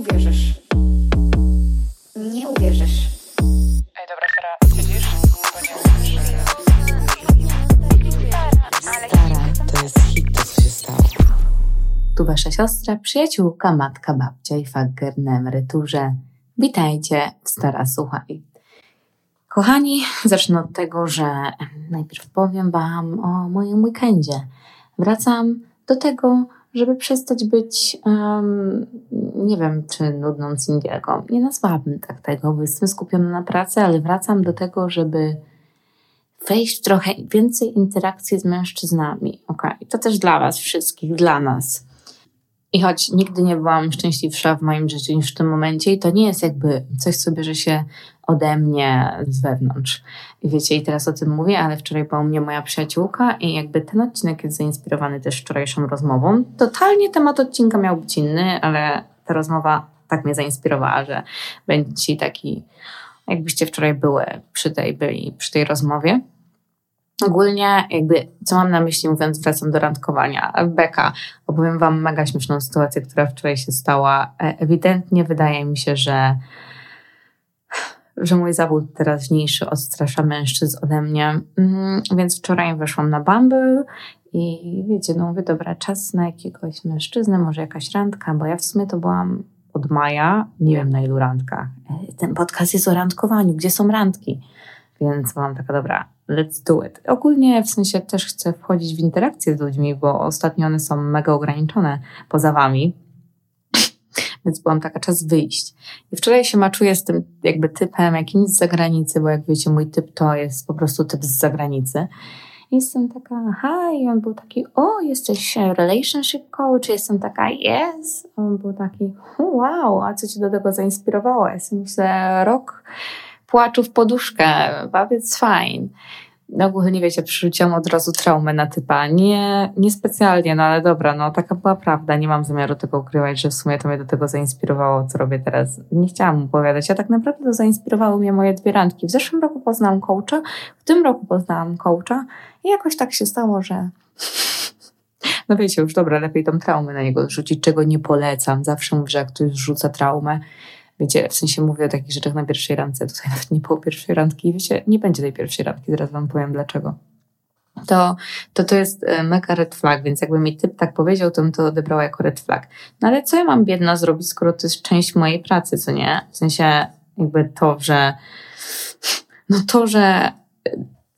uwierzysz. Nie uwierzysz. Ej, dobra, Sara, siedzisz? Bo nie Stara, to jest hit, to co się stało. Tu wasza siostra, przyjaciółka, matka, babcia i fager na emeryturze. Witajcie w Stara Słuchaj. Kochani, zacznę od tego, że najpierw powiem wam o moim weekendzie. Wracam do tego, żeby przestać być, um, nie wiem, czy nudną singielką. Nie nazwałabym tak tego, bo jestem skupiona na pracy, ale wracam do tego, żeby wejść trochę więcej interakcji z mężczyznami. Okay. To też dla Was wszystkich, dla nas. I choć nigdy nie byłam szczęśliwsza w moim życiu niż w tym momencie, i to nie jest jakby coś, co bierze się ode mnie z wewnątrz. I wiecie, i teraz o tym mówię, ale wczoraj była u mnie moja przyjaciółka i jakby ten odcinek jest zainspirowany też wczorajszą rozmową. Totalnie temat odcinka miał być inny, ale ta rozmowa tak mnie zainspirowała, że będzie ci taki, jakbyście wczoraj były przy tej, byli przy tej rozmowie. Ogólnie, jakby, co mam na myśli, mówiąc, wracam do randkowania. Beka, opowiem Wam mega śmieszną sytuację, która wczoraj się stała. Ewidentnie wydaje mi się, że, że mój zawód teraźniejszy odstrasza mężczyzn ode mnie. Mm, więc wczoraj weszłam na Bumble i wiecie, no mówię, dobra, czas na jakiegoś mężczyznę, może jakaś randka, bo ja w sumie to byłam od maja, nie wiem na ilu randkach. Ten podcast jest o randkowaniu, gdzie są randki? Więc mam taka, dobra, let's do it. Ogólnie w sensie też chcę wchodzić w interakcje z ludźmi, bo ostatnio one są mega ograniczone poza wami. Więc byłam taka, czas wyjść. I wczoraj się maczuję z tym jakby typem jakimś z zagranicy, bo jak wiecie, mój typ to jest po prostu typ z zagranicy. I jestem taka, aha, i on był taki, o, jesteś relationship coach? Jestem taka, yes. On był taki, wow, a co ci do tego zainspirowało? Jestem myślę, rok płaczu w poduszkę, but it's fine. No ogólnie wiecie, przerzuciłam od razu traumę na typa. Nie, nie specjalnie, no ale dobra, no taka była prawda. Nie mam zamiaru tego ukrywać, że w sumie to mnie do tego zainspirowało, co robię teraz. Nie chciałam opowiadać, a tak naprawdę to zainspirowały mnie moje dwie randki. W zeszłym roku poznałam coacha, w tym roku poznałam coacha i jakoś tak się stało, że no wiecie, już dobra, lepiej tą traumę na niego rzucić, czego nie polecam. Zawsze mówię, że jak ktoś rzuca traumę, Wiecie, w sensie mówię o takich rzeczach na pierwszej randce. Tutaj nawet nie było pierwszej randki. Wiecie, nie będzie tej pierwszej randki. Zaraz wam powiem dlaczego. To, to to jest mega red flag, więc jakby mi typ tak powiedział, to bym to odebrała jako red flag. No ale co ja mam biedna zrobić, skoro to jest część mojej pracy, co nie? W sensie jakby to, że no to, że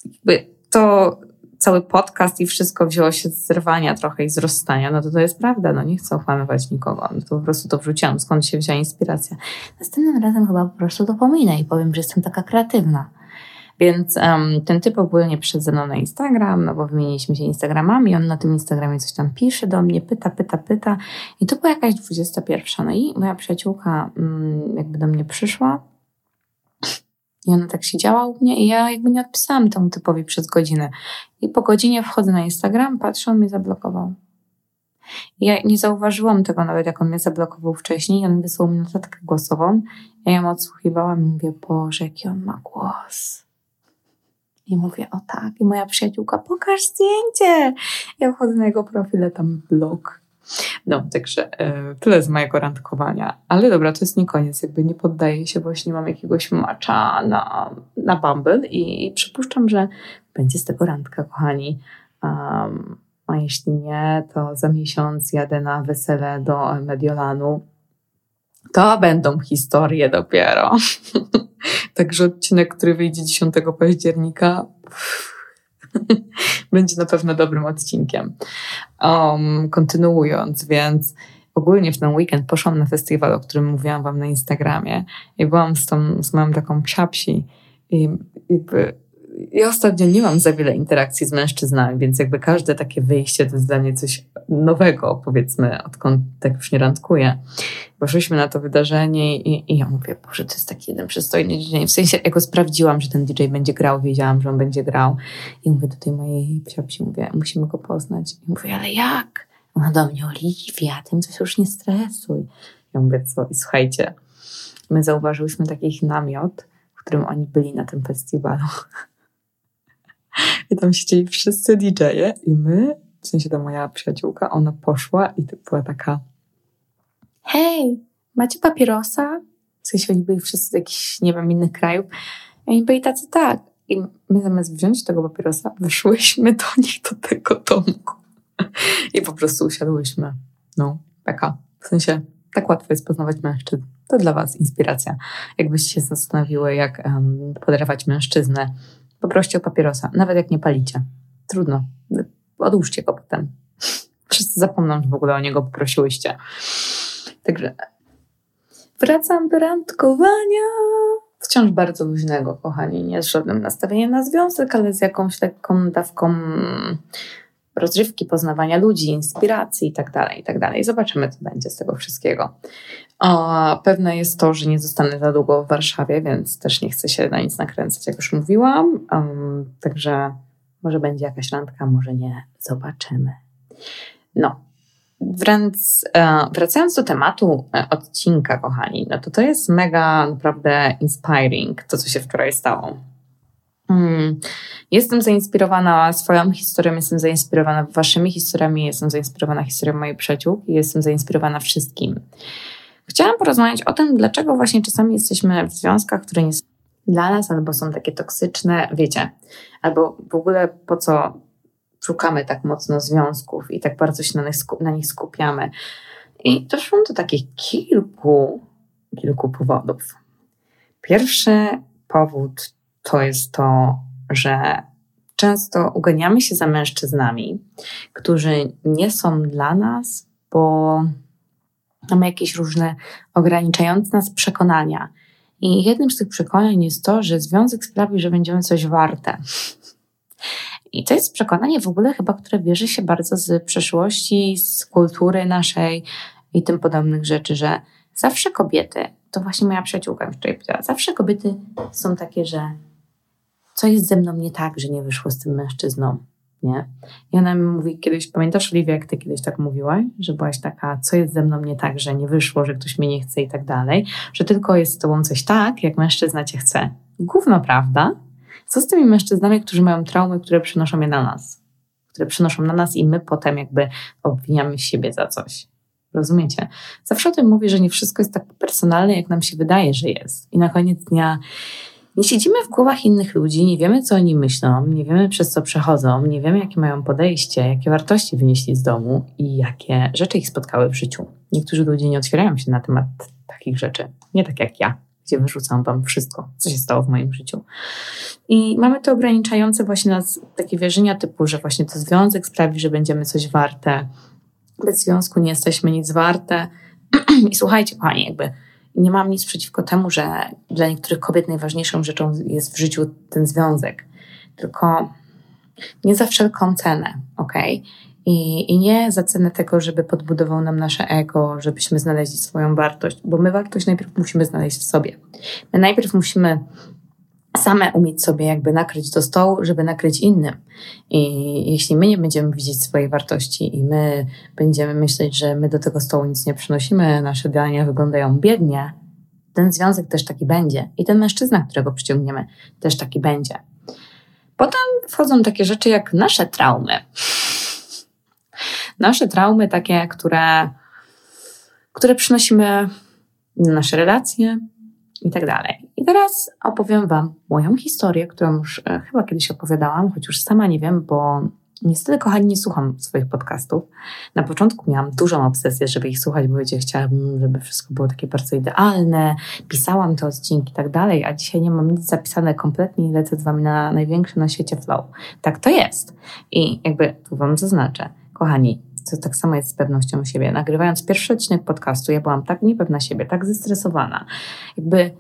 jakby to cały podcast i wszystko wzięło się z zerwania trochę i z rozstania, no to to jest prawda, no nie chcę okłamywać nikogo, no to po prostu to wrzuciłam, skąd się wzięła inspiracja. Następnym razem chyba po prostu to pominę i powiem, że jestem taka kreatywna. Więc um, ten typ ogólnie przyszedł ze mną na Instagram, no bo wymieniliśmy się Instagramami, on na tym Instagramie coś tam pisze do mnie, pyta, pyta, pyta i to była jakaś 21. No i moja przyjaciółka um, jakby do mnie przyszła i ona tak siedziała u mnie i ja jakby nie odpisałam temu typowi przez godzinę. I po godzinie wchodzę na Instagram, patrzę, on mnie zablokował. I ja nie zauważyłam tego nawet, jak on mnie zablokował wcześniej. On wysłał mi notatkę głosową. Ja ją odsłuchiwałam i mówię, Boże, jaki on ma głos. I mówię, o tak. I moja przyjaciółka, pokaż zdjęcie. Ja wchodzę na jego profil, tam blog. No, także e, tyle z mojego randkowania. Ale dobra, to jest nie koniec, jakby nie poddaję się, właśnie mam jakiegoś macza na, na Bumble i, przypuszczam, że będzie z tego randka, kochani. Um, a jeśli nie, to za miesiąc jadę na wesele do Mediolanu. To będą historie dopiero. Także odcinek, który wyjdzie 10 października, będzie na pewno dobrym odcinkiem. Um, kontynuując, więc ogólnie w ten weekend poszłam na festiwal, o którym mówiłam wam na Instagramie i byłam z, tą, z moją taką psiapsi i jakby ja ostatnio nie mam za wiele interakcji z mężczyznami, więc jakby każde takie wyjście to jest dla mnie coś nowego, powiedzmy, odkąd tak już nie randkuję. Poszliśmy na to wydarzenie i, i ja mówię, Boże, to jest taki jeden przystojny DJ. W sensie, jak go sprawdziłam, że ten DJ będzie grał, wiedziałam, że on będzie grał. I mówię do tej mojej psiapsi, mówię, musimy go poznać. I mówię, ale jak? Ona do mnie, Oliwia, tym coś już nie stresuj. Ja mówię, co? I słuchajcie, my zauważyłyśmy taki namiot, w którym oni byli na tym festiwalu. I tam siedzieli wszyscy DJ-e i my, w sensie ta moja przyjaciółka, ona poszła i była taka hej, macie papierosa? W sensie oni byli wszyscy z jakichś, nie wiem, innych krajów. I oni byli tacy, tak. I my zamiast wziąć tego papierosa, wyszłyśmy do nich do tego domku. I po prostu usiadłyśmy. No, taka. W sensie, tak łatwo jest poznawać mężczyzn. To dla Was inspiracja. Jakbyście się zastanowiły, jak um, podarować mężczyznę, poproście o papierosa, nawet jak nie palicie. Trudno. Odłóżcie go potem. Wszyscy zapomną, że w ogóle o niego poprosiłyście. Także wracam do randkowania. Wciąż bardzo luźnego, kochani. Nie z żadnym nastawieniem na związek, ale z jakąś taką dawką rozrywki, poznawania ludzi, inspiracji i tak dalej, i tak. Zobaczymy, co będzie z tego wszystkiego. O, pewne jest to, że nie zostanę za długo w Warszawie, więc też nie chcę się na nic nakręcać, jak już mówiłam. Um, także może będzie jakaś randka, może nie. Zobaczymy. No, wręcz e, wracając do tematu e, odcinka, kochani, no to to jest mega naprawdę inspiring, to co się wczoraj stało. Hmm. Jestem zainspirowana swoją historią, jestem zainspirowana waszymi historiami, jestem zainspirowana historią moich przyjaciół i jestem zainspirowana wszystkim. Chciałam porozmawiać o tym, dlaczego właśnie czasami jesteśmy w związkach, które nie są dla nas, albo są takie toksyczne, wiecie, albo w ogóle po co szukamy tak mocno związków i tak bardzo się na nich, na nich skupiamy. I doszłam do takich kilku, kilku powodów. Pierwszy powód to jest to, że często uganiamy się za mężczyznami, którzy nie są dla nas, bo mamy jakieś różne ograniczające nas przekonania. I jednym z tych przekonań jest to, że związek sprawi, że będziemy coś warte. I to jest przekonanie w ogóle chyba, które bierze się bardzo z przeszłości, z kultury naszej i tym podobnych rzeczy, że zawsze kobiety, to właśnie moja przyjaciółka wczoraj powiedziała, zawsze kobiety są takie, że co jest ze mną nie tak, że nie wyszło z tym mężczyzną, nie? I ona mi mówi kiedyś, pamiętasz Oliwia, jak ty kiedyś tak mówiłaś, że byłaś taka, co jest ze mną nie tak, że nie wyszło, że ktoś mnie nie chce i tak dalej, że tylko jest z tobą coś tak, jak mężczyzna cię chce. Gówno prawda? Co z tymi mężczyznami, którzy mają traumy, które przynoszą je na nas? Które przynoszą na nas i my potem jakby obwiniamy siebie za coś. Rozumiecie? Zawsze o tym mówię, że nie wszystko jest tak personalne, jak nam się wydaje, że jest. I na koniec dnia nie siedzimy w głowach innych ludzi, nie wiemy, co oni myślą, nie wiemy, przez co przechodzą, nie wiemy, jakie mają podejście, jakie wartości wynieśli z domu i jakie rzeczy ich spotkały w życiu. Niektórzy ludzie nie otwierają się na temat takich rzeczy. Nie tak jak ja, gdzie wyrzucam wam wszystko, co się stało w moim życiu. I mamy to ograniczające właśnie nas takie wierzenia typu, że właśnie to związek sprawi, że będziemy coś warte. Bez związku nie jesteśmy nic warte. I słuchajcie, kochani, jakby nie mam nic przeciwko temu, że dla niektórych kobiet najważniejszą rzeczą jest w życiu ten związek. Tylko nie za wszelką cenę, ok? I, I nie za cenę tego, żeby podbudował nam nasze ego, żebyśmy znaleźli swoją wartość, bo my wartość najpierw musimy znaleźć w sobie. My najpierw musimy same umieć sobie jakby nakryć do stołu, żeby nakryć innym. I jeśli my nie będziemy widzieć swojej wartości i my będziemy myśleć, że my do tego stołu nic nie przynosimy, nasze dania wyglądają biednie, ten związek też taki będzie. I ten mężczyzna, którego przyciągniemy, też taki będzie. Potem wchodzą takie rzeczy jak nasze traumy. Nasze traumy takie, które, które przynosimy na nasze relacje, i tak dalej. I teraz opowiem Wam moją historię, którą już e, chyba kiedyś opowiadałam, choć już sama nie wiem, bo niestety, kochani, nie słucham swoich podcastów. Na początku miałam dużą obsesję, żeby ich słuchać, bo wiecie, chciałabym, żeby wszystko było takie bardzo idealne, pisałam te odcinki i tak dalej, a dzisiaj nie mam nic zapisane kompletnie i lecę z Wami na największy na świecie flow. Tak to jest. I jakby tu Wam zaznaczę, kochani, to tak samo jest z pewnością siebie. Nagrywając pierwszy odcinek podcastu, ja byłam tak niepewna siebie, tak zestresowana. Jakby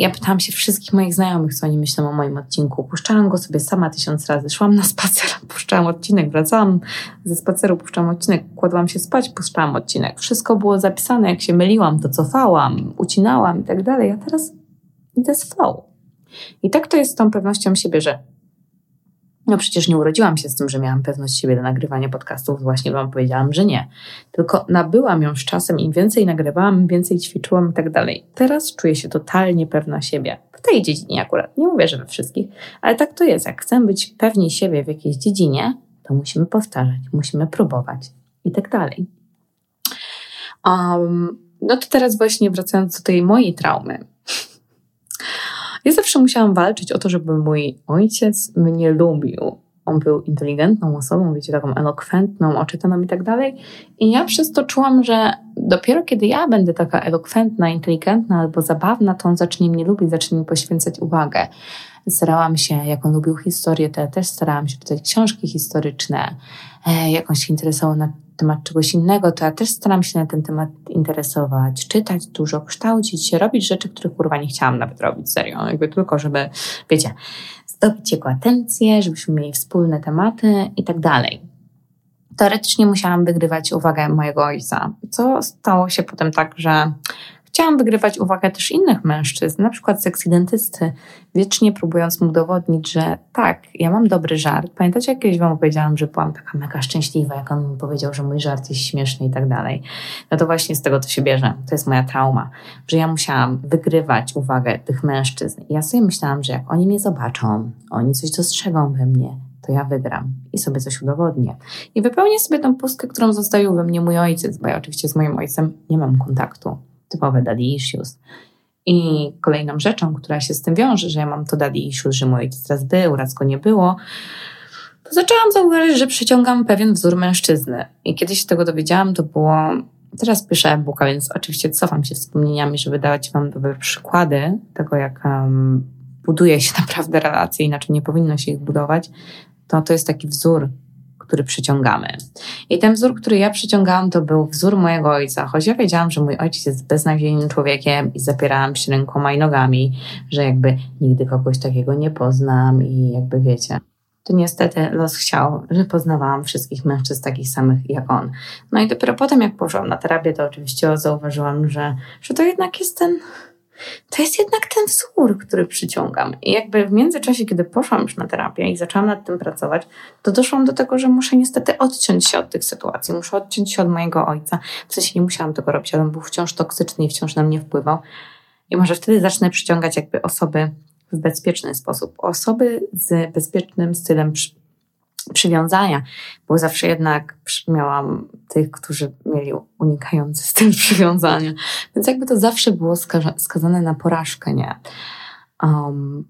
ja pytałam się wszystkich moich znajomych, co oni myślą o moim odcinku. Puszczałam go sobie sama tysiąc razy. Szłam na spacer, puszczałam odcinek, wracałam ze spaceru, puszczałam odcinek, kładłam się spać, puszczałam odcinek. Wszystko było zapisane, jak się myliłam, to cofałam, ucinałam i tak dalej. A teraz idę z flow. I tak to jest z tą pewnością siebie, że no przecież nie urodziłam się z tym, że miałam pewność siebie do nagrywania podcastów, właśnie Wam powiedziałam, że nie. Tylko nabyłam ją z czasem, im więcej nagrywałam, więcej ćwiczyłam i tak dalej. Teraz czuję się totalnie pewna siebie. W tej dziedzinie akurat. Nie mówię, że we wszystkich, ale tak to jest. Jak chcemy być pewni siebie w jakiejś dziedzinie, to musimy powtarzać, musimy próbować i tak dalej. Um, no to teraz właśnie wracając do tej mojej traumy. Ja zawsze musiałam walczyć o to, żeby mój ojciec mnie lubił. On był inteligentną osobą, wiecie, taką elokwentną, oczytaną i tak dalej. I ja przez to czułam, że dopiero kiedy ja będę taka elokwentna, inteligentna albo zabawna, to on zacznie mnie lubić, zacznie mi poświęcać uwagę. Starałam się, jak on lubił historię, to ja też starałam się czytać książki historyczne. E, jak on się interesował na temat czegoś innego, to ja też staram się na ten temat interesować, czytać dużo, kształcić się, robić rzeczy, których kurwa nie chciałam nawet robić, serio. Jakby tylko, żeby, wiecie, zdobyć jego atencję, żebyśmy mieli wspólne tematy i tak dalej. Teoretycznie musiałam wygrywać uwagę mojego ojca, co stało się potem tak, że Chciałam wygrywać uwagę też innych mężczyzn, na przykład seksidentysty, wiecznie próbując mu udowodnić, że tak, ja mam dobry żart. Pamiętacie, jak kiedyś wam opowiedziałam, że byłam taka mega szczęśliwa, jak on mi powiedział, że mój żart jest śmieszny i tak dalej. No to właśnie z tego to się bierze. To jest moja trauma, że ja musiałam wygrywać uwagę tych mężczyzn. I ja sobie myślałam, że jak oni mnie zobaczą, oni coś dostrzegą we mnie, to ja wygram i sobie coś udowodnię. I wypełnię sobie tą pustkę, którą zostawił we mnie mój ojciec, bo ja oczywiście z moim ojcem nie mam kontaktu typowe daddy issues. I kolejną rzeczą, która się z tym wiąże, że ja mam to daddy issues, że mój ojciec raz był, raz go nie było, to zaczęłam zauważyć, że przyciągam pewien wzór mężczyzny. I kiedy się tego dowiedziałam, to było. Teraz piszę e-booka, więc oczywiście cofam się wspomnieniami, żeby dawać Wam dobre przykłady tego, jak um, buduje się naprawdę relacje, inaczej nie powinno się ich budować. To to jest taki wzór który przyciągamy. I ten wzór, który ja przyciągałam, to był wzór mojego ojca, choć ja wiedziałam, że mój ojciec jest beznadziejnym człowiekiem i zapierałam się rękoma i nogami, że jakby nigdy kogoś takiego nie poznam i jakby wiecie. To niestety los chciał, że poznawałam wszystkich mężczyzn takich samych jak on. No i dopiero potem, jak poszłam na terapię, to oczywiście zauważyłam, że, że to jednak jest ten to jest jednak ten wzór, który przyciągam. I jakby w międzyczasie, kiedy poszłam już na terapię i zaczęłam nad tym pracować, to doszłam do tego, że muszę niestety odciąć się od tych sytuacji, muszę odciąć się od mojego ojca. W sensie nie musiałam tego robić, ale on był wciąż toksyczny i wciąż na mnie wpływał. I może wtedy zacznę przyciągać jakby osoby w bezpieczny sposób. Osoby z bezpiecznym stylem przywiązania, bo zawsze jednak miałam tych, którzy mieli unikający styl przywiązania. Więc jakby to zawsze było skazane na porażkę, nie? Um,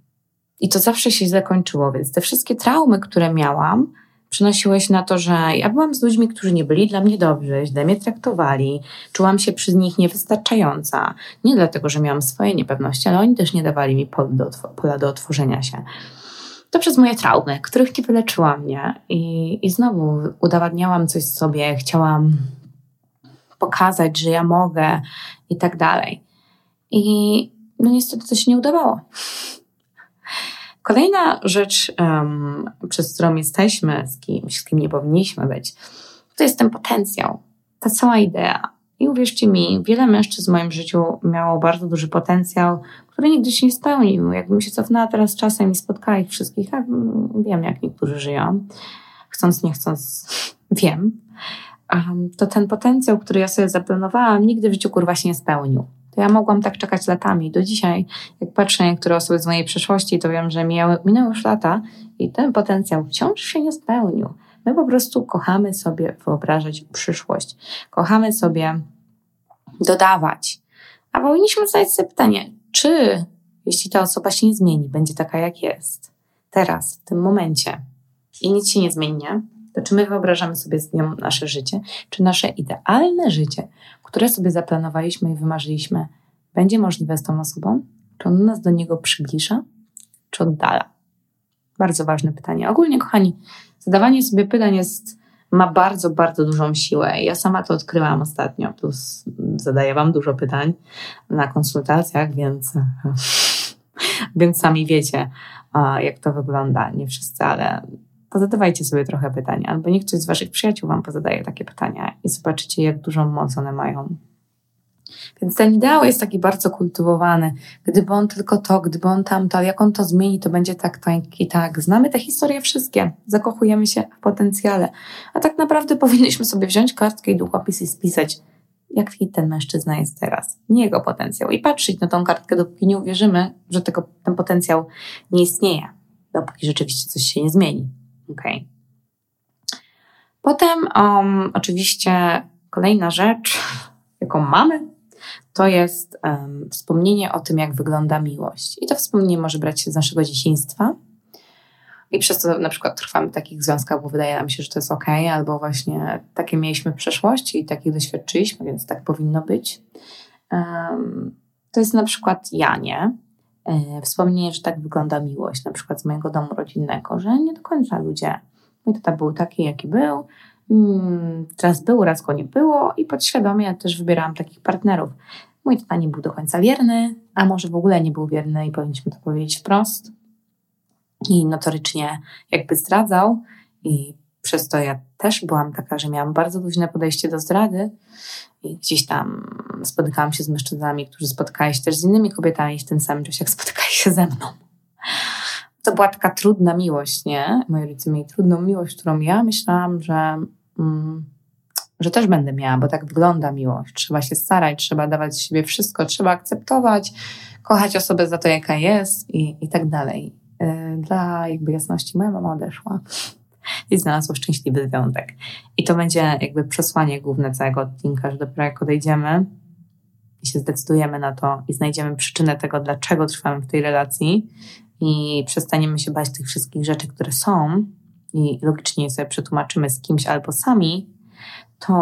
I to zawsze się zakończyło, więc te wszystkie traumy, które miałam, przynosiły się na to, że ja byłam z ludźmi, którzy nie byli dla mnie dobrzy, źle mnie traktowali, czułam się przy nich niewystarczająca. Nie dlatego, że miałam swoje niepewności, ale oni też nie dawali mi pola do, pola do otworzenia się to przez moje traumy, których nie wyleczyłam, nie? I, I znowu udowadniałam coś sobie, chciałam pokazać, że ja mogę i tak dalej. I no niestety to się nie udawało. Kolejna rzecz, um, przez którą jesteśmy z kimś, z kim nie powinniśmy być, to jest ten potencjał, ta cała idea. I uwierzcie mi, wiele mężczyzn w moim życiu miało bardzo duży potencjał, który nigdy się nie spełnił. Jakbym się cofnęła teraz czasem i spotkała ich wszystkich, ja wiem, jak niektórzy żyją, chcąc, nie chcąc, wiem, to ten potencjał, który ja sobie zaplanowałam, nigdy w życiu kurwa się nie spełnił. To ja mogłam tak czekać latami. Do dzisiaj, jak patrzę na niektóre osoby z mojej przeszłości, to wiem, że minęły już lata i ten potencjał wciąż się nie spełnił. My po prostu kochamy sobie wyobrażać przyszłość. Kochamy sobie dodawać. A powinniśmy zadać sobie pytanie, czy jeśli ta osoba się nie zmieni, będzie taka jak jest, teraz, w tym momencie i nic się nie zmieni, to czy my wyobrażamy sobie z nią nasze życie, czy nasze idealne życie, które sobie zaplanowaliśmy i wymarzyliśmy, będzie możliwe z tą osobą? Czy on nas do niego przybliża, czy oddala? Bardzo ważne pytanie. Ogólnie, kochani, zadawanie sobie pytań jest, ma bardzo, bardzo dużą siłę. Ja sama to odkryłam ostatnio, plus zadaję Wam dużo pytań na konsultacjach, więc, więc sami wiecie, jak to wygląda. Nie wszyscy, ale pozadawajcie sobie trochę pytań, albo niech ktoś z Waszych przyjaciół Wam pozadaje takie pytania i zobaczycie, jak dużą moc one mają. Więc ten ideał jest taki bardzo kultywowany. Gdyby on tylko to, gdyby on tamto, jak on to zmieni, to będzie tak, tak i tak. Znamy te historie wszystkie. Zakochujemy się w potencjale. A tak naprawdę powinniśmy sobie wziąć kartkę i długopis i spisać, jak fit ten mężczyzna jest teraz. Nie jego potencjał. I patrzeć na tą kartkę, dopóki nie uwierzymy, że tego, ten potencjał nie istnieje. Dopóki rzeczywiście coś się nie zmieni. Okay. Potem um, oczywiście kolejna rzecz, jaką mamy, to jest um, wspomnienie o tym, jak wygląda miłość. I to wspomnienie może brać się z naszego dzieciństwa. I przez to na przykład trwamy w takich związkach, bo wydaje nam się, że to jest ok, albo właśnie takie mieliśmy w przeszłości i takich doświadczyliśmy, więc tak powinno być. Um, to jest na przykład Janie. E, wspomnienie, że tak wygląda miłość, na przykład z mojego domu rodzinnego, że nie do końca ludzie. Mój tata był taki, jaki był, mm, raz był, raz go nie było i podświadomie ja też wybierałam takich partnerów. Mój tata nie był do końca wierny, a może w ogóle nie był wierny i powinniśmy to powiedzieć wprost. I notorycznie jakby zdradzał i przez to ja też byłam taka, że miałam bardzo luźne podejście do zdrady i gdzieś tam spotykałam się z mężczyznami, którzy spotkali się też z innymi kobietami w tym samym czasie, jak spotykali się ze mną. To była taka trudna miłość, nie? Moi rodzice mieli trudną miłość, którą ja myślałam, że, że też będę miała, bo tak wygląda miłość. Trzeba się starać, trzeba dawać siebie wszystko, trzeba akceptować, kochać osobę za to, jaka jest i, i tak dalej. Y, dla jakby jasności, moja mama odeszła i znalazła szczęśliwy związek. I to będzie jakby przesłanie główne całego odcinka, że dopiero jak odejdziemy i się zdecydujemy na to i znajdziemy przyczynę tego, dlaczego trwamy w tej relacji i przestaniemy się bać tych wszystkich rzeczy, które są i logicznie sobie przetłumaczymy z kimś albo sami, to,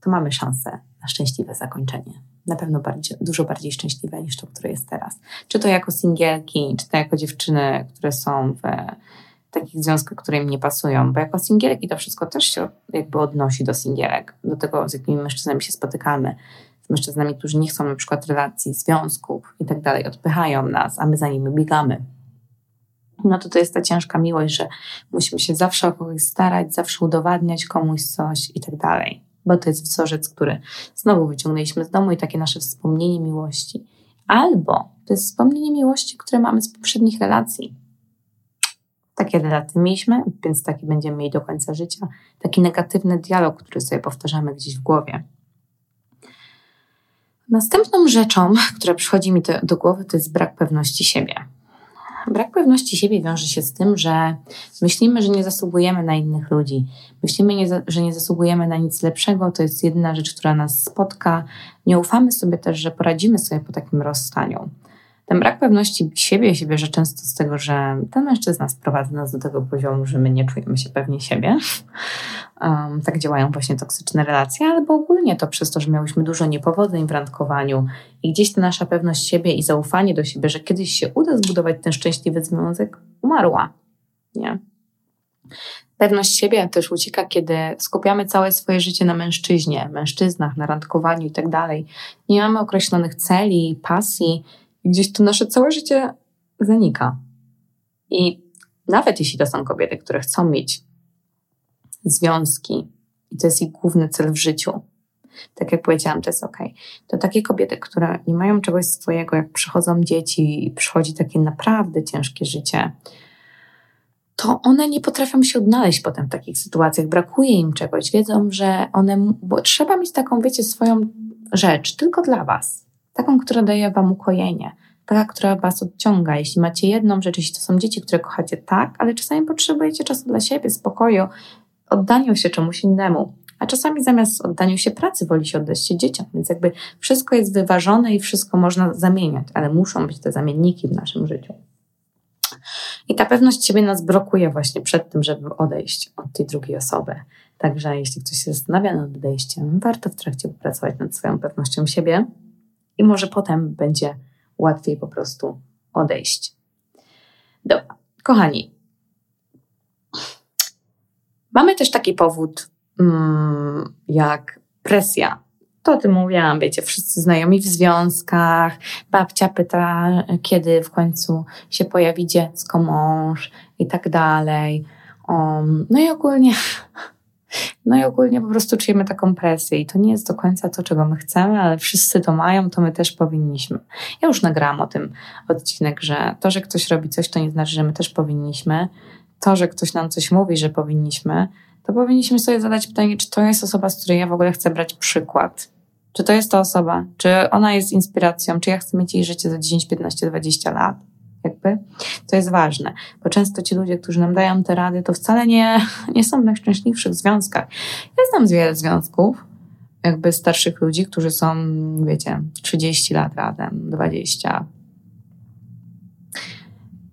to mamy szansę na szczęśliwe zakończenie. Na pewno bardziej, dużo bardziej szczęśliwe niż to, które jest teraz. Czy to jako singielki, czy to jako dziewczyny, które są w takich związkach, które im nie pasują, bo jako singielki to wszystko też się jakby odnosi do singielek, do tego, z jakimi mężczyznami się spotykamy, z mężczyznami, którzy nie chcą na przykład relacji, związków i tak dalej, odpychają nas, a my za nimi biegamy. No to to jest ta ciężka miłość, że musimy się zawsze o kogoś starać, zawsze udowadniać komuś coś i tak dalej. Bo to jest wzorzec, który znowu wyciągnęliśmy z domu i takie nasze wspomnienie miłości. Albo to jest wspomnienie miłości, które mamy z poprzednich relacji takie relaty mieliśmy, więc taki będziemy mieli do końca życia. Taki negatywny dialog, który sobie powtarzamy gdzieś w głowie. Następną rzeczą, która przychodzi mi do, do głowy, to jest brak pewności siebie. Brak pewności siebie wiąże się z tym, że myślimy, że nie zasługujemy na innych ludzi. Myślimy, że nie zasługujemy na nic lepszego. To jest jedyna rzecz, która nas spotka. Nie ufamy sobie też, że poradzimy sobie po takim rozstaniu. Ten brak pewności siebie się bierze często z tego, że ten mężczyzna sprowadza nas do tego poziomu, że my nie czujemy się pewnie siebie. Um, tak działają właśnie toksyczne relacje, albo ogólnie to przez to, że miałyśmy dużo niepowodzeń w randkowaniu i gdzieś ta nasza pewność siebie i zaufanie do siebie, że kiedyś się uda zbudować ten szczęśliwy związek, umarła. Nie? Pewność siebie też ucieka, kiedy skupiamy całe swoje życie na mężczyźnie, mężczyznach, na randkowaniu i tak dalej. Nie mamy określonych celi, pasji, gdzieś to nasze całe życie zanika. I nawet jeśli to są kobiety, które chcą mieć związki i to jest ich główny cel w życiu, tak jak powiedziałam, to jest ok. To takie kobiety, które nie mają czegoś swojego, jak przychodzą dzieci i przychodzi takie naprawdę ciężkie życie, to one nie potrafią się odnaleźć potem w takich sytuacjach. Brakuje im czegoś. Wiedzą, że one, bo trzeba mieć taką, wiecie, swoją rzecz tylko dla was taką, która daje Wam ukojenie, taka, która Was odciąga. Jeśli macie jedną rzecz, jeśli to są dzieci, które kochacie, tak, ale czasami potrzebujecie czasu dla siebie, spokoju, oddaniu się czemuś innemu. A czasami zamiast oddaniu się pracy woli się oddać się dzieciom, więc jakby wszystko jest wyważone i wszystko można zamieniać, ale muszą być te zamienniki w naszym życiu. I ta pewność siebie nas blokuje właśnie przed tym, żeby odejść od tej drugiej osoby. Także jeśli ktoś się zastanawia nad odejściem, warto w trakcie popracować nad swoją pewnością siebie, i może potem będzie łatwiej po prostu odejść. Dobra, kochani. Mamy też taki powód mm, jak presja. To o tym mówiłam, wiecie, wszyscy znajomi w związkach. Babcia pyta, kiedy w końcu się pojawi dziecko, mąż i tak dalej. Um, no i ogólnie no i ogólnie po prostu czujemy taką presję i to nie jest do końca to, czego my chcemy, ale wszyscy to mają, to my też powinniśmy. Ja już nagrałam o tym odcinek, że to, że ktoś robi coś, to nie znaczy, że my też powinniśmy. To, że ktoś nam coś mówi, że powinniśmy, to powinniśmy sobie zadać pytanie, czy to jest osoba, z której ja w ogóle chcę brać przykład. Czy to jest ta osoba? Czy ona jest inspiracją? Czy ja chcę mieć jej życie za 10, 15, 20 lat? Jakby. To jest ważne, bo często ci ludzie, którzy nam dają te rady, to wcale nie, nie są w najszczęśliwszych związkach. Ja znam wiele związków, jakby starszych ludzi, którzy są, wiecie, 30 lat razem, 20.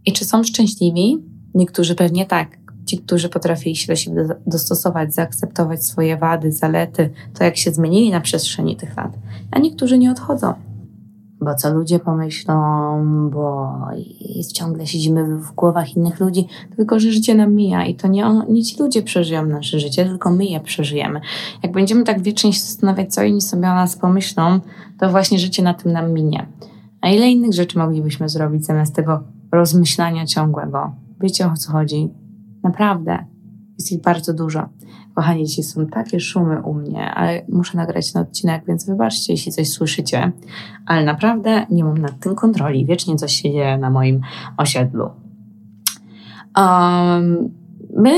I czy są szczęśliwi? Niektórzy pewnie tak. Ci, którzy potrafili się do siebie dostosować, zaakceptować swoje wady, zalety, to jak się zmienili na przestrzeni tych lat. A niektórzy nie odchodzą bo co ludzie pomyślą, bo ciągle siedzimy w głowach innych ludzi, tylko że życie nam mija i to nie, on, nie ci ludzie przeżyją nasze życie, tylko my je przeżyjemy. Jak będziemy tak wiecznie się zastanawiać, co inni sobie o nas pomyślą, to właśnie życie na tym nam minie. A ile innych rzeczy moglibyśmy zrobić zamiast tego rozmyślania ciągłego? Wiecie o co chodzi? Naprawdę. Jest ich bardzo dużo. Kochani, dzisiaj są takie szumy u mnie, ale muszę nagrać ten odcinek, więc wybaczcie, jeśli coś słyszycie. Ale naprawdę nie mam nad tym kontroli. Wiecznie coś się dzieje na moim osiedlu. Um, my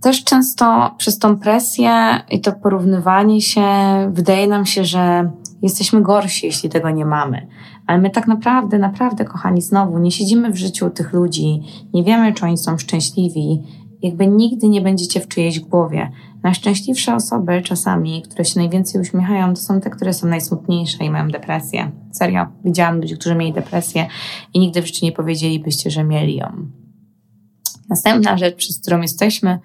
też często przez tą presję i to porównywanie się, wydaje nam się, że jesteśmy gorsi, jeśli tego nie mamy. Ale my tak naprawdę, naprawdę, kochani, znowu nie siedzimy w życiu tych ludzi, nie wiemy, czy oni są szczęśliwi jakby nigdy nie będziecie w czyjejś głowie. Najszczęśliwsze osoby czasami, które się najwięcej uśmiechają, to są te, które są najsmutniejsze i mają depresję. Serio, widziałam ludzi, którzy mieli depresję i nigdy w życiu nie powiedzielibyście, że mieli ją. Następna rzecz, przez którą jesteśmy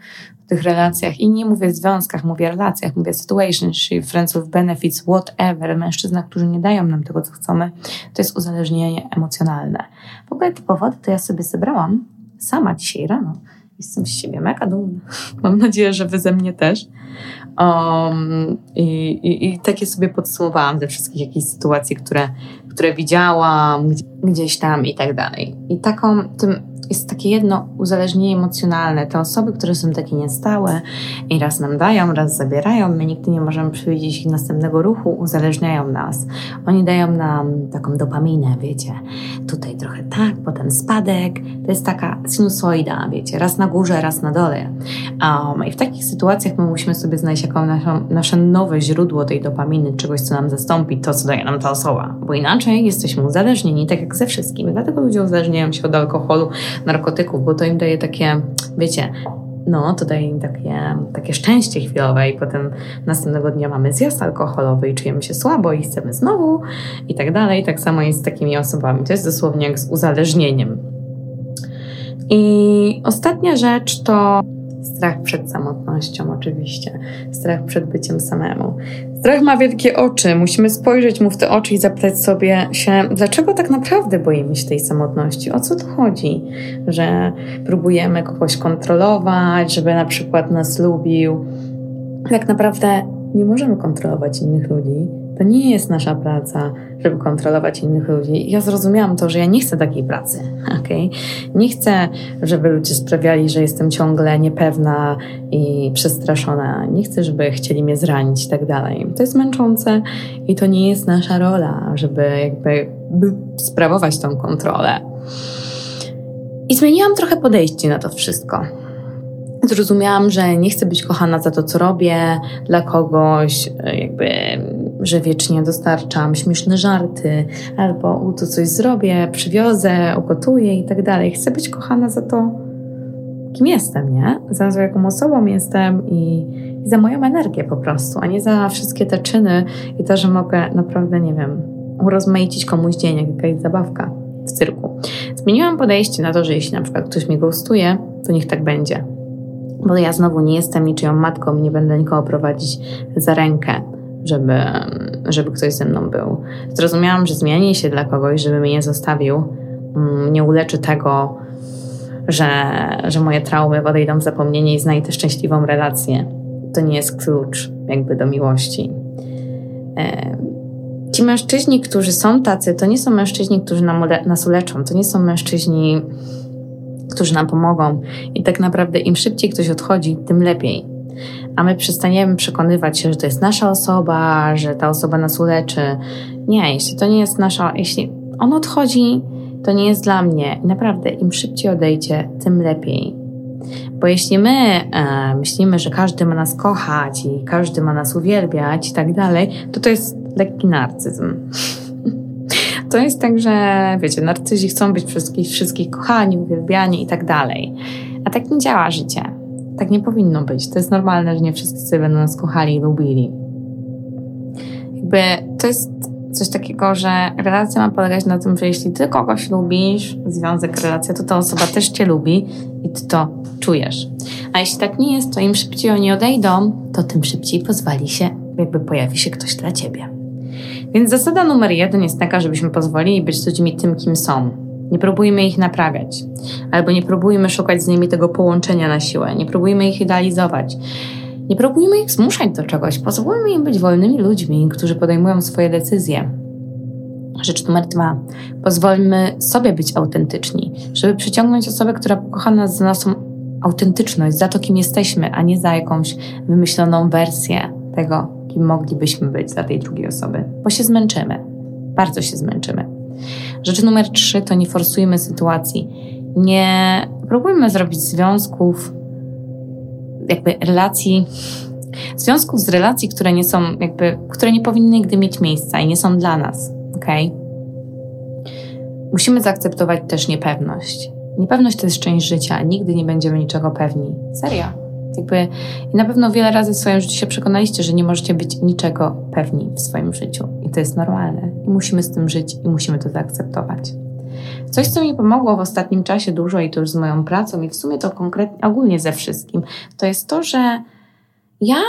w tych relacjach, i nie mówię związkach, mówię relacjach, mówię situationship, friends with benefits, whatever, mężczyznach, którzy nie dają nam tego, co chcemy, to jest uzależnienie emocjonalne. W ogóle te powody to ja sobie zebrałam sama dzisiaj rano Jestem z siebie mega dumna. Mam nadzieję, że wy ze mnie też. Um, i, i, I takie sobie podsumowałam ze wszystkich jakichś sytuacji, które, które widziałam gdzieś tam i tak dalej. I taką, tym jest takie jedno uzależnienie emocjonalne. Te osoby, które są takie niestałe i raz nam dają, raz zabierają, my nigdy nie możemy przewidzieć ich następnego ruchu, uzależniają nas. Oni dają nam taką dopaminę, wiecie, tutaj trochę tak, potem spadek. To jest taka sinusoida, wiecie, raz na górze, raz na dole. Um, I w takich sytuacjach my musimy sobie znaleźć jako naszą, nasze nowe źródło tej dopaminy, czegoś, co nam zastąpi to, co daje nam ta osoba. Bo inaczej jesteśmy uzależnieni, tak jak ze wszystkim. Dlatego ludzie uzależniają się od alkoholu, narkotyków, bo to im daje takie, wiecie, no, to daje im takie, takie szczęście chwilowe i potem następnego dnia mamy zjazd alkoholowy i czujemy się słabo i chcemy znowu i tak dalej. Tak samo jest z takimi osobami. To jest dosłownie jak z uzależnieniem. I ostatnia rzecz to strach przed samotnością, oczywiście. Strach przed byciem samemu. Strach ma wielkie oczy. Musimy spojrzeć mu w te oczy i zapytać sobie się, dlaczego tak naprawdę boimy się tej samotności? O co tu chodzi? Że próbujemy kogoś kontrolować, żeby na przykład nas lubił. Tak naprawdę nie możemy kontrolować innych ludzi to nie jest nasza praca, żeby kontrolować innych ludzi. Ja zrozumiałam to, że ja nie chcę takiej pracy, okay? Nie chcę, żeby ludzie sprawiali, że jestem ciągle niepewna i przestraszona. Nie chcę, żeby chcieli mnie zranić i tak dalej. To jest męczące i to nie jest nasza rola, żeby jakby sprawować tą kontrolę. I zmieniłam trochę podejście na to wszystko zrozumiałam, że nie chcę być kochana za to, co robię dla kogoś, jakby, że wiecznie dostarczam śmieszne żarty, albo u to coś zrobię, przywiozę, ugotuję i tak dalej. Chcę być kochana za to, kim jestem, nie? Za to, jaką osobą jestem i, i za moją energię po prostu, a nie za wszystkie te czyny i to, że mogę naprawdę, nie wiem, urozmaicić komuś dzień, jak jakaś zabawka w cyrku. Zmieniłam podejście na to, że jeśli na przykład ktoś mi gustuje, to niech tak będzie bo ja znowu nie jestem niczyją matką i nie będę nikogo prowadzić za rękę, żeby, żeby ktoś ze mną był. Zrozumiałam, że zmienienie się dla kogoś, żeby mnie nie zostawił, mm, nie uleczy tego, że, że moje traumy odejdą w zapomnienie i znajdę szczęśliwą relację. To nie jest klucz jakby do miłości. E, ci mężczyźni, którzy są tacy, to nie są mężczyźni, którzy nam, nas uleczą, to nie są mężczyźni, którzy nam pomogą. I tak naprawdę im szybciej ktoś odchodzi, tym lepiej. A my przestaniemy przekonywać się, że to jest nasza osoba, że ta osoba nas uleczy. Nie, jeśli to nie jest nasza, jeśli on odchodzi, to nie jest dla mnie. I naprawdę, im szybciej odejdzie, tym lepiej. Bo jeśli my e, myślimy, że każdy ma nas kochać i każdy ma nas uwielbiać i tak dalej, to to jest lekki narcyzm to jest tak, że wiecie, narcyzi chcą być wszystkich, wszystkich kochani, uwielbiani i tak dalej. A tak nie działa życie. Tak nie powinno być. To jest normalne, że nie wszyscy będą nas kochali i lubili. Jakby to jest coś takiego, że relacja ma polegać na tym, że jeśli ty kogoś lubisz, związek, relacja, to ta osoba też cię lubi i ty to czujesz. A jeśli tak nie jest, to im szybciej oni odejdą, to tym szybciej pozwoli się, jakby pojawi się ktoś dla ciebie. Więc zasada numer jeden jest taka, żebyśmy pozwolili być ludźmi tym, kim są. Nie próbujmy ich naprawiać, albo nie próbujmy szukać z nimi tego połączenia na siłę, nie próbujmy ich idealizować. Nie próbujmy ich zmuszać do czegoś, pozwólmy im być wolnymi ludźmi, którzy podejmują swoje decyzje. Rzecz numer dwa. Pozwólmy sobie być autentyczni, żeby przyciągnąć osobę, która pokocha nas za naszą autentyczność, za to, kim jesteśmy, a nie za jakąś wymyśloną wersję tego, kim moglibyśmy być dla tej drugiej osoby, bo się zmęczymy. Bardzo się zmęczymy. Rzecz numer trzy to nie forsujmy sytuacji. Nie próbujmy zrobić związków jakby relacji, związków z relacji, które nie są jakby, które nie powinny nigdy mieć miejsca i nie są dla nas, ok? Musimy zaakceptować też niepewność. Niepewność to jest część życia, nigdy nie będziemy niczego pewni. Serio. Jakby, I na pewno wiele razy w swoim życiu się przekonaliście, że nie możecie być niczego pewni w swoim życiu. I to jest normalne. I musimy z tym żyć i musimy to zaakceptować. Coś, co mi pomogło w ostatnim czasie dużo i to już z moją pracą i w sumie to konkretnie, ogólnie ze wszystkim, to jest to, że ja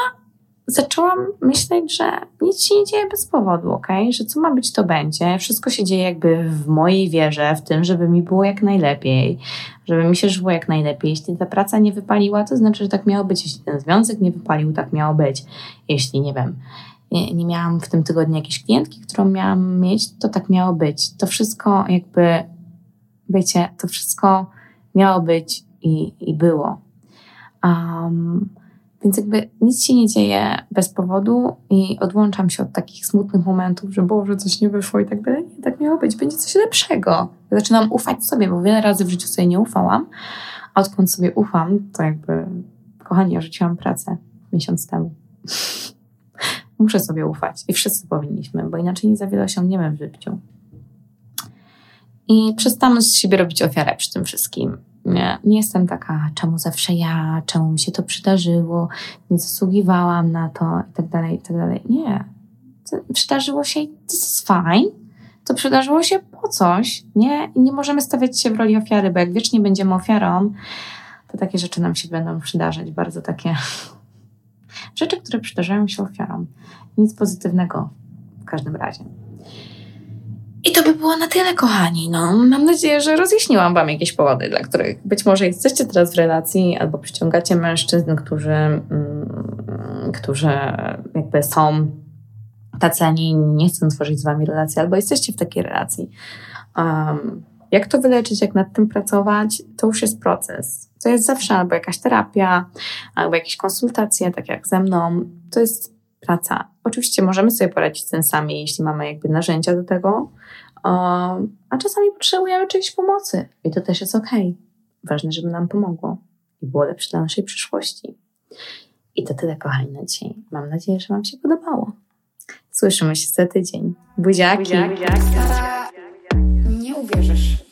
zaczęłam myśleć, że nic się nie dzieje bez powodu, ok? Że co ma być, to będzie. Wszystko się dzieje jakby w mojej wierze, w tym, żeby mi było jak najlepiej, żeby mi się żyło jak najlepiej. Jeśli ta praca nie wypaliła, to znaczy, że tak miało być. Jeśli ten związek nie wypalił, tak miało być. Jeśli, nie wiem, nie, nie miałam w tym tygodniu jakiejś klientki, którą miałam mieć, to tak miało być. To wszystko jakby, wiecie, to wszystko miało być i, i było. Um, więc jakby nic się nie dzieje bez powodu i odłączam się od takich smutnych momentów, że Boże, coś nie wyszło i tak dalej. Nie, tak miało być, będzie coś lepszego. Zaczynam ufać sobie, bo wiele razy w życiu sobie nie ufałam, a odkąd sobie ufam, to jakby, kochani, rzuciłam pracę miesiąc temu. Muszę sobie ufać i wszyscy powinniśmy, bo inaczej nie za wiele osiągniemy w życiu. I przestałam z siebie robić ofiarę przy tym wszystkim. Nie, nie jestem taka, czemu zawsze ja, czemu mi się to przydarzyło, nie zasługiwałam na to i tak dalej, i tak dalej. Nie. To przydarzyło się i jest fine. To przydarzyło się po coś, nie? I nie możemy stawiać się w roli ofiary, bo jak wiecznie będziemy ofiarą, to takie rzeczy nam się będą przydarzać, bardzo takie rzeczy, które przydarzają się ofiarom. Nic pozytywnego w każdym razie. I to by było na tyle, kochani. No, mam nadzieję, że rozjaśniłam Wam jakieś powody, dla których być może jesteście teraz w relacji albo przyciągacie mężczyzn, którzy, mm, którzy jakby są tacy, a nie, nie chcą tworzyć z Wami relacji, albo jesteście w takiej relacji. Um, jak to wyleczyć, jak nad tym pracować, to już jest proces. To jest zawsze albo jakaś terapia, albo jakieś konsultacje, tak jak ze mną. To jest praca. Oczywiście możemy sobie poradzić z tym sami, jeśli mamy jakby narzędzia do tego, a czasami potrzebujemy czyjejś pomocy i to też jest ok. Ważne, żeby nam pomogło i było lepsze dla naszej przyszłości. I to tyle, kochani, na dzisiaj. Mam nadzieję, że Wam się podobało. Słyszymy się za tydzień. Buziaki. Buziaki. Nie uwierzysz.